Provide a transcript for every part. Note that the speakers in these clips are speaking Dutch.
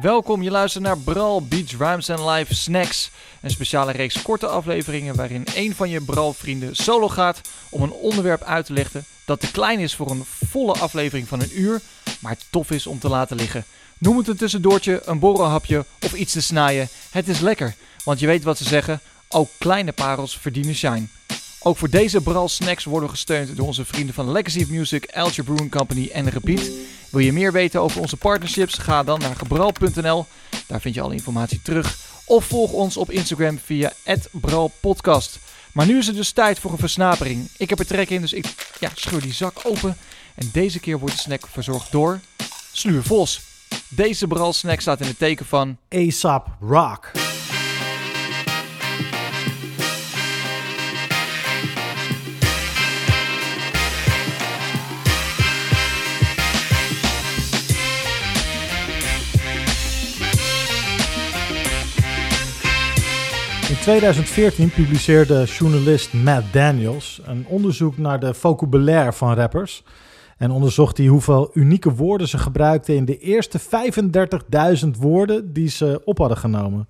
Welkom, je luistert naar Bral Beach Rhymes and Live Snacks. Een speciale reeks korte afleveringen waarin een van je Bral-vrienden solo gaat om een onderwerp uit te leggen dat te klein is voor een volle aflevering van een uur, maar tof is om te laten liggen. Noem het een tussendoortje, een borrelhapje of iets te snijden. Het is lekker, want je weet wat ze zeggen, ook kleine parels verdienen shine. Ook voor deze Bral Snacks worden gesteund door onze vrienden van Legacy Music, Alger Brewing Company en Repeat. Wil je meer weten over onze partnerships? Ga dan naar gebral.nl. Daar vind je alle informatie terug. Of volg ons op Instagram via @bralpodcast. Maar nu is het dus tijd voor een versnapering. Ik heb er trek in, dus ik ja, scheur die zak open. En deze keer wordt de snack verzorgd door Sluur Vos. Deze Bral snack staat in het teken van ASAP Rock. 2014 publiceerde journalist Matt Daniels een onderzoek naar de vocabulaire van rappers. En onderzocht hij hoeveel unieke woorden ze gebruikten in de eerste 35.000 woorden die ze op hadden genomen.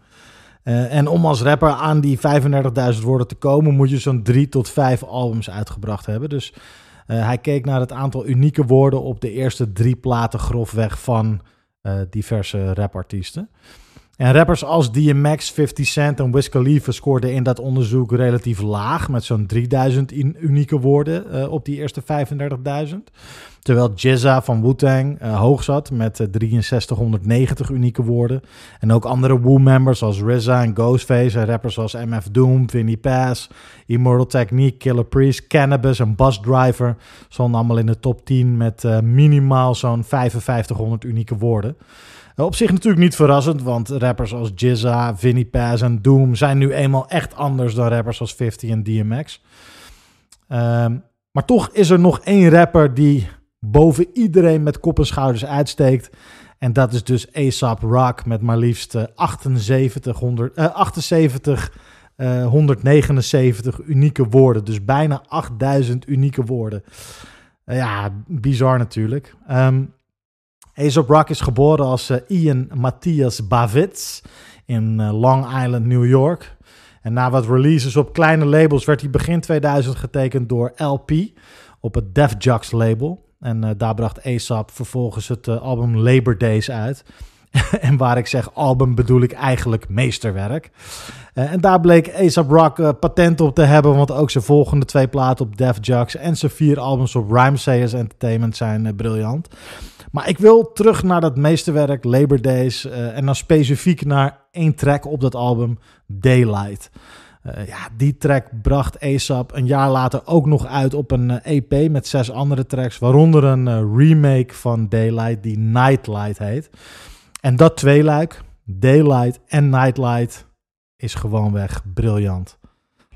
Uh, en om als rapper aan die 35.000 woorden te komen, moet je zo'n drie tot vijf albums uitgebracht hebben. Dus uh, hij keek naar het aantal unieke woorden op de eerste drie platen grofweg van uh, diverse rapartiesten. En rappers als DMX, 50 Cent en Wiz Khalifa scoorden in dat onderzoek relatief laag, met zo'n 3000 unieke woorden uh, op die eerste 35.000. Terwijl Jizza van Wu-Tang uh, hoog zat met uh, 6390 unieke woorden. En ook andere Wu-members als RZA en Ghostface en rappers als MF Doom, Vinnie Paz, Immortal Technique, Killer Priest, Cannabis en Bus Driver stonden allemaal in de top 10 met minimaal zo'n 5500 unieke woorden. Op zich natuurlijk niet verrassend, want rappers als Jizza, Vinnie Paz en Doom zijn nu eenmaal echt anders dan rappers als 50 en DMX. Um, maar toch is er nog één rapper die boven iedereen met kop en schouders uitsteekt. En dat is dus ASAP Rock met maar liefst 78, 100, uh, 78 uh, 179 unieke woorden. Dus bijna 8000 unieke woorden. Uh, ja, bizar natuurlijk. Um, Aesop Rock is geboren als uh, Ian Matthias Bavitz in uh, Long Island, New York. En na wat releases op kleine labels werd hij begin 2000 getekend door LP op het Def Jux label. En uh, daar bracht Aesop vervolgens het album Labor Days uit. en waar ik zeg album bedoel ik eigenlijk meesterwerk. En daar bleek ASAP Rock patent op te hebben, want ook zijn volgende twee platen op Def Jux en zijn vier albums op Rhymesayers Entertainment zijn briljant. Maar ik wil terug naar dat meesterwerk, Labor Days, uh, en dan specifiek naar één track op dat album, Daylight. Uh, ja, die track bracht ASAP een jaar later ook nog uit op een EP met zes andere tracks, waaronder een remake van Daylight die Nightlight heet. En dat tweeluik, Daylight en Nightlight, is gewoonweg briljant.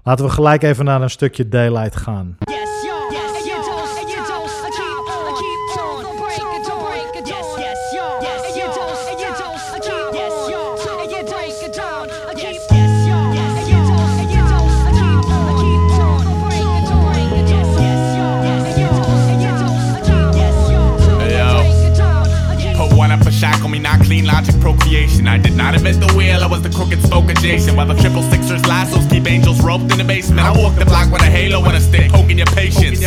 Laten we gelijk even naar een stukje Daylight gaan. Logic procreation. I did not invent the wheel, I was the crooked spoke adjacent. While the triple sixers lassos keep angels roped in the basement. I walk the block with a halo and a stick, poking your patience.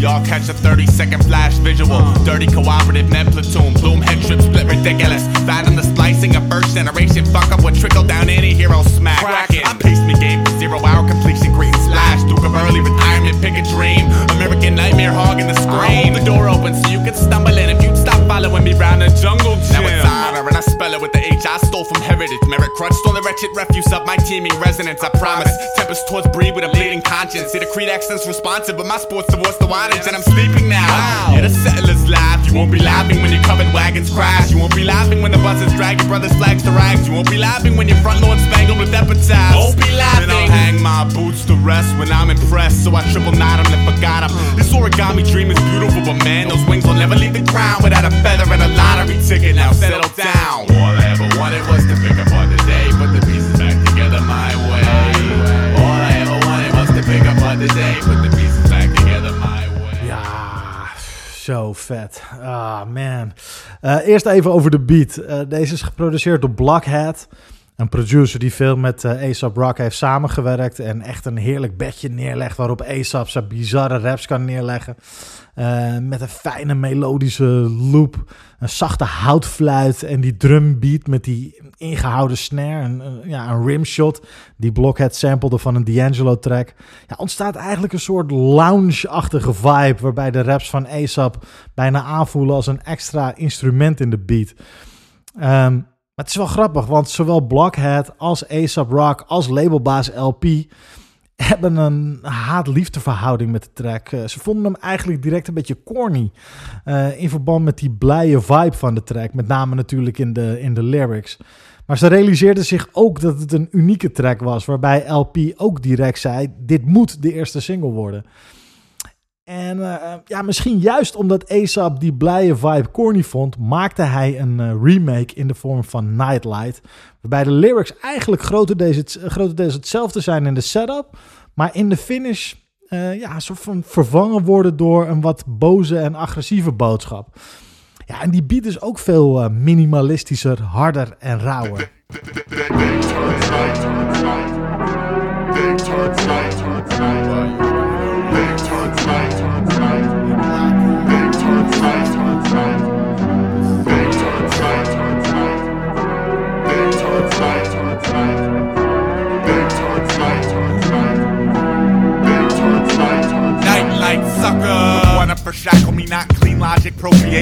Y'all catch a 30 second flash visual. Dirty cooperative med platoon, plume head trip split ridiculous. Found in the splicing of first generation. Fuck up what trickle down any hero crutch stole the wretched refuse of my teeming residence. I promise. Tempest towards breed with a bleeding conscience. See the creed accent's responsive, but my sports divorce the wattage and I'm sleeping now. Wow. Yeah, the settlers laugh. You won't be laughing when your covered wagons crash. You won't be laughing when the buses drag your brother's flags to rags. You won't be laughing when your front lawn spangled with epitaphs. Won't be laughing. Then I'll hang my boots to rest when I'm impressed. So I triple knot him and forgot him. Hmm. This origami dream is beautiful, but man, those wings will never leave the ground without a feather and a lottery ticket. Now settle down. All I ever wanted was to pick apart Ja, zo vet. Ah, man. Uh, eerst even over de beat. Uh, deze is geproduceerd door Blockhead. Een producer die veel met uh, A$AP Rock heeft samengewerkt. En echt een heerlijk bedje neerlegt waarop A$AP zijn bizarre raps kan neerleggen. Uh, met een fijne melodische loop. Een zachte houtfluit en die drumbeat met die ingehouden snare. Een, ja, een rimshot die Blockhead samplede van een D'Angelo track. Ja, ontstaat eigenlijk een soort lounge-achtige vibe. Waarbij de raps van A$AP bijna aanvoelen als een extra instrument in de beat. Um, maar het is wel grappig, want zowel Blockhead als A$AP Rock als labelbaas LP hebben een haat-liefde met de track. Uh, ze vonden hem eigenlijk direct een beetje corny. Uh, in verband met die blije vibe van de track. Met name natuurlijk in de, in de lyrics. Maar ze realiseerden zich ook dat het een unieke track was. Waarbij LP ook direct zei: Dit moet de eerste single worden. En uh, ja, misschien juist omdat ASAP die blije vibe corny vond, maakte hij een uh, remake in de vorm van Nightlight. Waarbij de lyrics eigenlijk grotendeels, grotendeels hetzelfde zijn in de setup, maar in de finish uh, ja, soort van vervangen worden door een wat boze en agressieve boodschap. Ja, en die beat is ook veel minimalistischer, harder en rauwer.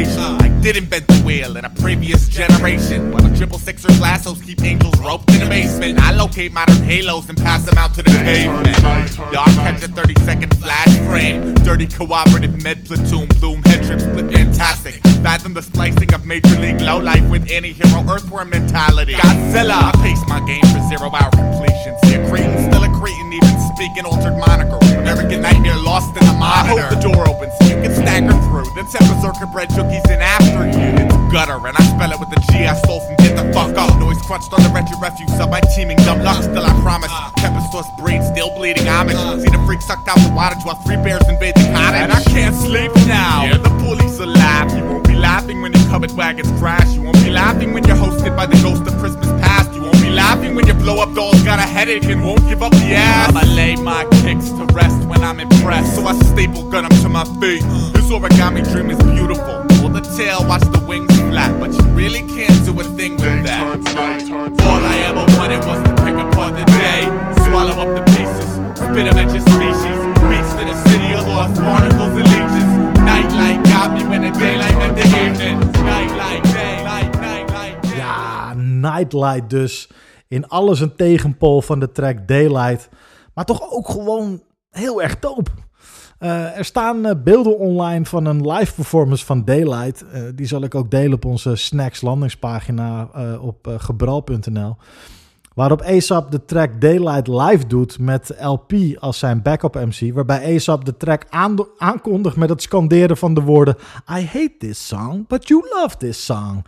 I did invent the wheel in a previous generation. While the triple sixers lassos keep angels roped in the basement. I locate modern halos and pass them out to the pavement. Y'all catch a 30 second flash frame. Dirty cooperative med platoon, bloom head trip split fantastic. Fathom the splicing of major league low life with any hero earthworm mentality. Godzilla, I pace my game for zero hour completion. See a Cretan, even speaking altered moniker. American nightmare lost in the monitor. I hope the door opens so you can stagger through. Then set berserker bread cookies in after you. It's gutter, and I spell it with a G I stole from get the fuck up. Noise crunched on the wretched refuse of my teaming dumb luck. Still, I promise. Uh. Tempest source brain still bleeding uh. homage. See the freak sucked out the wattage while three bears invade the cottage. And I can't sleep now. Yeah, the police are laughing. You won't be laughing when your covered wagons crash. You won't be laughing when you're hosted by the ghost of Christmas blow up dolls got a headache and won't give up the ass. I'ma lay my kicks to rest when I'm impressed. So I staple gun them to my feet. This origami dream is beautiful. Pull the tail, watch the wings flap. But you really can't do a thing with that. All I ever wanted was to pick apart the day, swallow up the pieces, spit them at your species. Beats to the city of lost barnacles and leeches. Nightlight got me when the daylight met the evening. Nightlight, daylight, nightlight. Ja, Nightlight dus. In alles een tegenpol van de track Daylight. Maar toch ook gewoon heel erg dope. Uh, er staan uh, beelden online van een live performance van Daylight. Uh, die zal ik ook delen op onze Snacks landingspagina op gebral.nl. Waarop ASAP de track Daylight live doet met LP als zijn backup MC. Waarbij ASAP de track aankondigt met het scanderen van de woorden... I hate this song, but you love this song.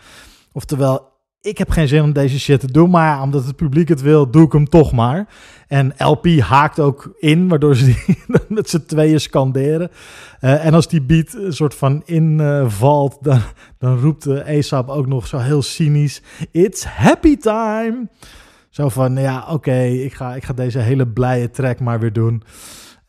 Oftewel, ik heb geen zin om deze shit te doen, maar omdat het publiek het wil, doe ik hem toch maar. En LP haakt ook in, waardoor ze met z'n tweeën scanderen. Uh, en als die beat een soort van invalt, dan, dan roept ASAP ook nog zo heel cynisch: It's happy time. Zo van, ja, oké, ik, ga, ik ga deze hele blije track maar weer doen.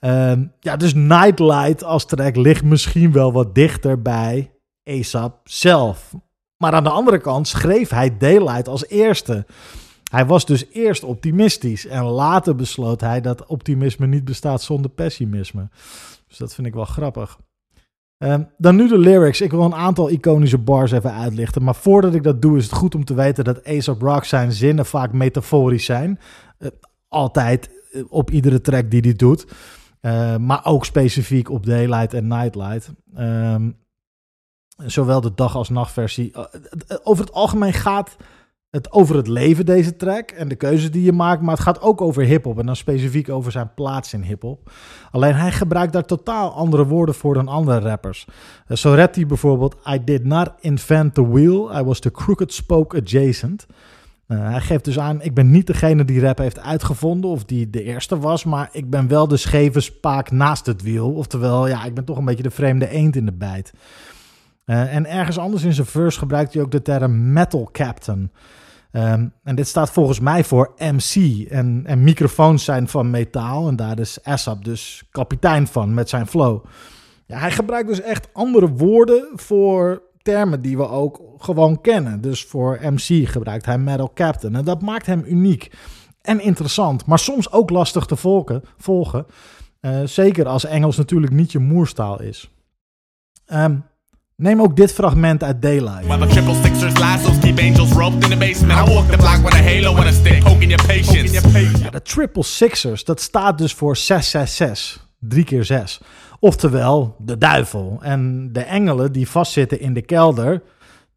Uh, ja, dus Nightlight als track ligt misschien wel wat dichter bij ASAP zelf. Maar aan de andere kant schreef hij Daylight als eerste. Hij was dus eerst optimistisch en later besloot hij dat optimisme niet bestaat zonder pessimisme. Dus dat vind ik wel grappig. Uh, dan nu de lyrics. Ik wil een aantal iconische bars even uitlichten. Maar voordat ik dat doe, is het goed om te weten dat Ace Rock zijn zinnen vaak metaforisch zijn. Uh, altijd uh, op iedere track die hij doet. Eh, maar ook specifiek op Daylight en Nightlight. Um, Zowel de dag- als nachtversie. Eh, over het algemeen gaat het over het leven, deze track. En de keuzes die je maakt. Maar het gaat ook over hip-hop. En dan specifiek over zijn plaats in hip-hop. Alleen hij gebruikt daar totaal andere woorden voor dan andere rappers. Zo rapt hij bijvoorbeeld: I did not invent the wheel. I was the crooked spoke adjacent. Hij geeft dus aan: ik ben niet degene die rap heeft uitgevonden. of die de eerste was. maar ik ben wel de scheve spaak naast het wiel. Oftewel, ja, ik ben toch een beetje de vreemde eend in de bijt. Uh, en ergens anders in zijn verse gebruikt hij ook de term metal captain. Um, en dit staat volgens mij voor MC. En, en microfoons zijn van metaal. En daar is ASAP dus kapitein van met zijn flow. Ja, hij gebruikt dus echt andere woorden voor termen die we ook gewoon kennen. Dus voor MC gebruikt hij metal captain. En dat maakt hem uniek en interessant. Maar soms ook lastig te volgen. Uh, zeker als Engels natuurlijk niet je moerstaal is. Um, Neem ook dit fragment uit Daylight. While the triple sixers lassos keep angels roped in the basement. I walk the block with a halo and a stick, poking your patience. Ja, de triple sixers, dat staat dus voor 666. 3 keer 6. Oftewel de duivel. En de engelen die vastzitten in de kelder.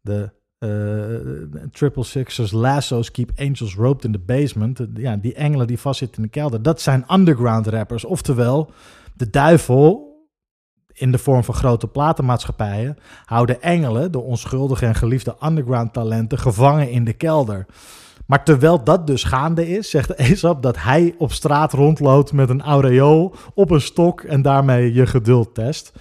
De uh, triple sixers, lassos, keep angels roped in the basement. Ja, die engelen die vastzitten in de kelder. Dat zijn underground rappers. Oftewel, de duivel in de vorm van grote platenmaatschappijen houden engelen, de onschuldige en geliefde underground talenten, gevangen in de kelder. Maar terwijl dat dus gaande is, zegt Aesop dat hij op straat rondloopt met een aureool op een stok en daarmee je geduld test.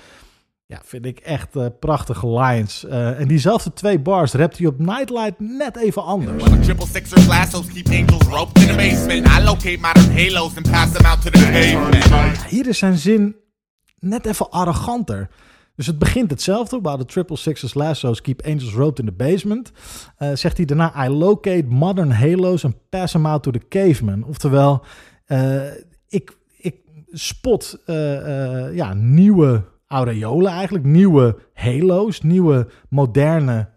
Ja, vind ik echt uh, prachtige lines. Uh, en diezelfde twee bars rapt hij op Nightlight net even anders. Triple sixers, lassos, keep angels roped in the basement. I locate modern halos and pass them out to the pavement. Hier is zijn zin net even arroganter. Dus het begint hetzelfde. While the triple sixes lassos keep angels roped in the basement. Uh, zegt hij daarna, I locate modern halos and pass them out to the caveman. Oftewel, uh, ik, ik spot uh, ja, nieuwe aureolen eigenlijk. Nieuwe halo's, nieuwe moderne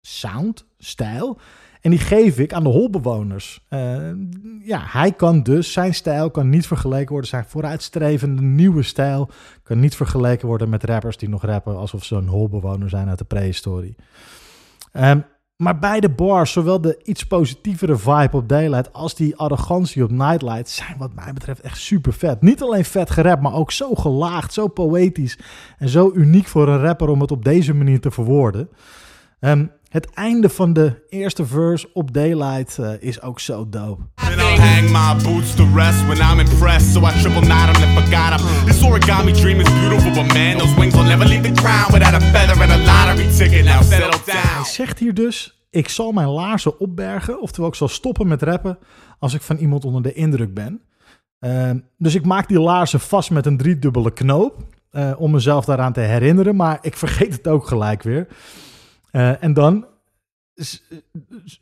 sound, stijl. En die geef ik aan de holbewoners. Uh, ja, hij kan dus, zijn stijl kan niet vergeleken worden. Zijn vooruitstrevende nieuwe stijl kan niet vergeleken worden met rappers die nog rappen alsof ze een holbewoner zijn uit de prehistorie. Um, maar beide bars, zowel de iets positievere vibe op Daylight als die arrogantie op Nightlight, zijn wat mij betreft echt super vet. Niet alleen vet gerapt, maar ook zo gelaagd, zo poëtisch en zo uniek voor een rapper om het op deze manier te verwoorden. Um, het einde van de eerste verse op Daylight uh, is ook zo dope. hang my boots to rest when I'm impressed. So I triple knot him and forgot him. This origami dream is beautiful, but man, those wings will never leave the ground without a feather and a lottery ticket. Now settle down. Hij zegt hier dus: Ik zal mijn laarzen opbergen, oftewel ik zal stoppen met rappen als ik van iemand onder de indruk ben. Uh, dus ik maak die laarzen vast met een driedubbele knoop. Uh, om mezelf daaraan te herinneren, maar ik vergeet het ook gelijk weer. Uh, en dan,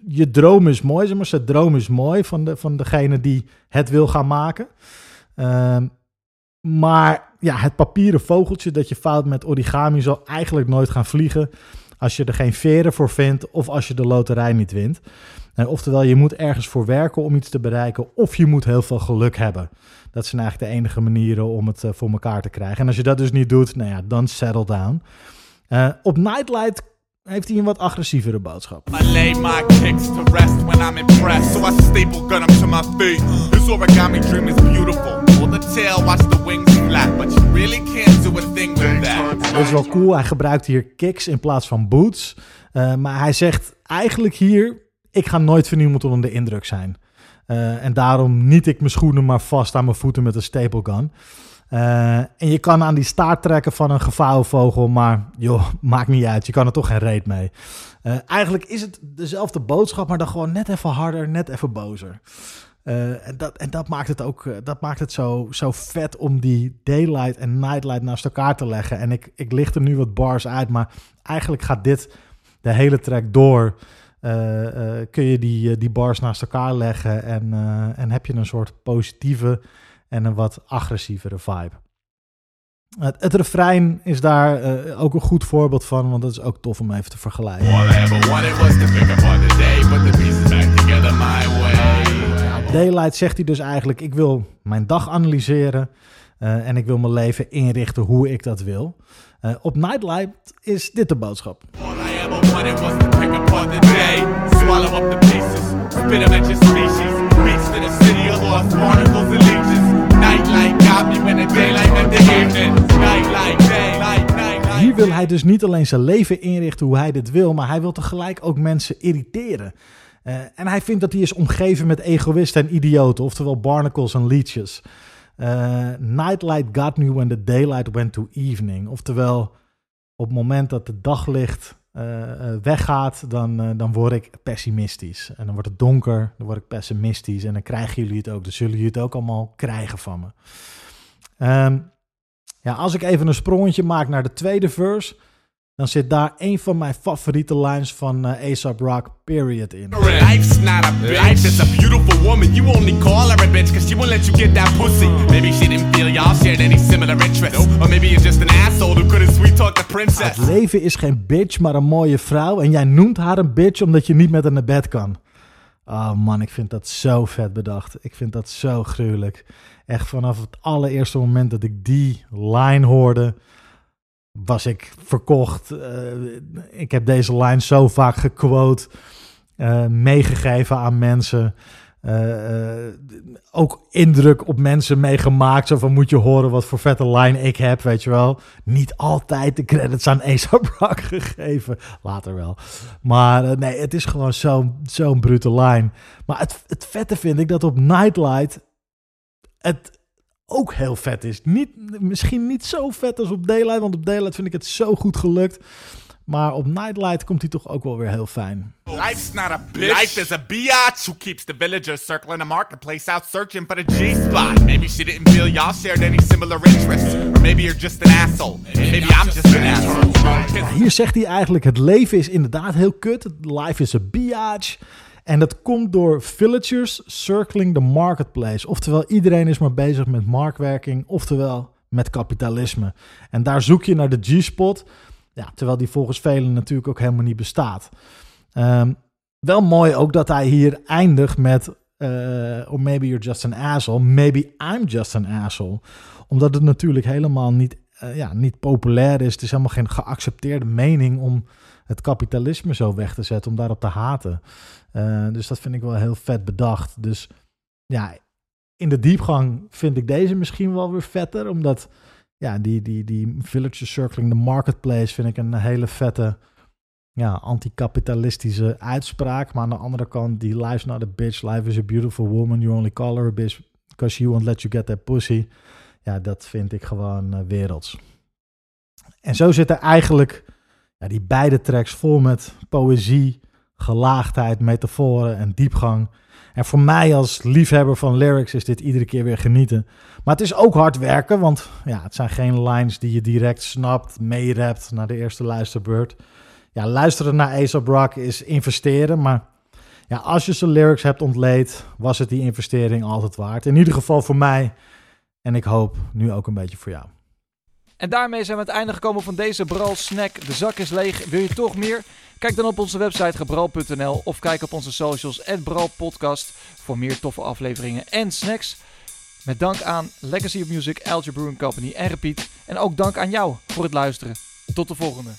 je droom is mooi, zeg maar, droom is mooi van, de, van degene die het wil gaan maken. Uh, maar ja, het papieren vogeltje dat je fout met origami zal eigenlijk nooit gaan vliegen als je er geen veren voor vindt of als je de loterij niet wint. En oftewel, je moet ergens voor werken om iets te bereiken of je moet heel veel geluk hebben. Dat zijn eigenlijk de enige manieren om het uh, voor elkaar te krijgen. En als je dat dus niet doet, nou ja, dan settle down. Uh, op Nightlight heeft hij een wat agressievere boodschap. I lay my kicks to rest when I'm impressed, so I staple gun up to my feet. This origami dream is beautiful. Pull the tail, watch the wings flap, but you really can't do a thing with that. Dat is wel cool. Hij gebruikt hier kicks in plaats van boots. Uh, maar hij zegt eigenlijk hier: ik ga nooit van iemand onder de indruk zijn. Uh, en daarom niet ik mijn schoenen maar vast aan mijn voeten met een staple gun. Uh, en je kan aan die staart trekken van een gevouwen vogel, maar joh, maakt niet uit. Je kan er toch geen reet mee. Uh, eigenlijk is het dezelfde boodschap, maar dan gewoon net even harder, net even bozer. Uh, en, dat, en dat maakt het ook dat maakt het zo, zo vet om die daylight en nightlight naast elkaar te leggen. En ik, ik licht er nu wat bars uit, maar eigenlijk gaat dit de hele track door. kun je die, die bars naast elkaar leggen en, en heb je een soort positieve en een wat agressievere vibe. Het, het refrein is daar uh, ook een goed voorbeeld van, want dat is ook tof om even te vergelijken. Daylight zegt hij dus eigenlijk, ik wil mijn dag analyseren uh, en ik wil mijn leven inrichten hoe ik dat wil. Uh, op Nightlight is dit de boodschap. Hij dus niet alleen zijn leven inrichten hoe hij dit wil, maar hij wil tegelijk ook mensen irriteren. Uh, en hij vindt dat hij is omgeven met egoïsten en idioten, oftewel barnacles en leeches. Uh, nightlight got me when the daylight went to evening. Oftewel, op het moment dat het daglicht uh, weggaat, dan, dan word ik pessimistisch. En dan wordt het donker, dan word ik pessimistisch. En dan krijgen jullie het ook. Dan zullen jullie het ook allemaal krijgen van me. Um, ja, als ik even een sprongetje maak naar de tweede verse dan zit daar een van mijn favoriete lines van uh, A$AP Rock, period, in. Life's not a bitch. Life is a beautiful woman. You only call her a bitch cause she won't let you get that pussy. Maybe she didn't feel y'all shared any similar interests. Or maybe you're just an asshole who couldn't sweet talk the princess. Het leven is geen bitch, maar een mooie vrouw. En jij noemt haar een bitch omdat je niet met haar naar bed kan. Oh man, ik vind dat zo vet bedacht. Ik vind dat zo gruwelijk. Echt vanaf het allereerste moment dat ik die line hoorde was ik verkocht. Uh, ik heb deze line zo vaak gequote, uh, meegegeven aan mensen. Uh, ook indruk op mensen meegemaakt. Zo van moet je horen wat voor vette line ik heb, weet je wel. Niet altijd de credits aan A$AP Rock gegeven. Later wel. Maar nee, het is gewoon zo'n zo'n brute line. Maar het, het vette vind ik dat op Nightlight... Het, ook heel vet is. Niet, misschien niet zo vet als op Daylight, want op Daylight vind ik het zo goed gelukt. Maar op Nightlight komt hij toch ook wel weer heel fijn. Life's not a bitch. Life is a biatch who keeps the villagers circling the marketplace out searching for the G-spot. Maybe she didn't feel y'all shared any similar interests. Or maybe you're just an asshole. Maybe I'm just an asshole. hier zegt hij eigenlijk, het leven is inderdaad heel kut. Life is a biatch. En dat komt door villagers circling the marketplace. Oftewel, iedereen is maar bezig met marktwerking, oftewel met kapitalisme. En daar zoek je naar de G-spot, ja, terwijl die volgens velen natuurlijk ook helemaal niet bestaat. Um, wel mooi ook dat hij hier eindigt met uh, or maybe you're just an asshole, maybe I'm just an asshole. Omdat het natuurlijk helemaal niet, uh, ja, niet populair is. Het is helemaal geen geaccepteerde mening om het kapitalisme zo weg te zetten, om daarop te haten. Uh, dus dat vind ik wel heel vet bedacht. Dus ja, in de diepgang vind ik deze misschien wel weer vetter, omdat ja, die, die, die Villager Circling the Marketplace vind ik een hele vette ja, anticapitalistische uitspraak. Maar aan de andere kant, die life's not a bitch, life is a beautiful woman, you only call her a bitch because she won't let you get that pussy. Ja, dat vind ik gewoon uh, werelds. En zo zitten eigenlijk die beide tracks vol met poëzie, gelaagdheid, metaforen en diepgang. En voor mij als liefhebber van lyrics is dit iedere keer weer genieten. Maar het is ook hard werken, want ja, het zijn geen lines die je direct snapt, meerapt naar de eerste luisterbeurt. Ja, luisteren naar Ace Rock is investeren, maar ja, als je zijn lyrics hebt ontleed, was het die investering altijd waard. In ieder geval voor mij en ik hoop nu ook een beetje voor jou. En daarmee zijn we aan het einde gekomen van deze Bral Snack. De zak is leeg. Wil je toch meer? Kijk dan op onze website gebral.nl of kijk op onze socials @bralpodcast voor meer toffe afleveringen en snacks. Met dank aan Legacy of Music, Algebra Brewing Company en Repeat. En ook dank aan jou voor het luisteren. Tot de volgende.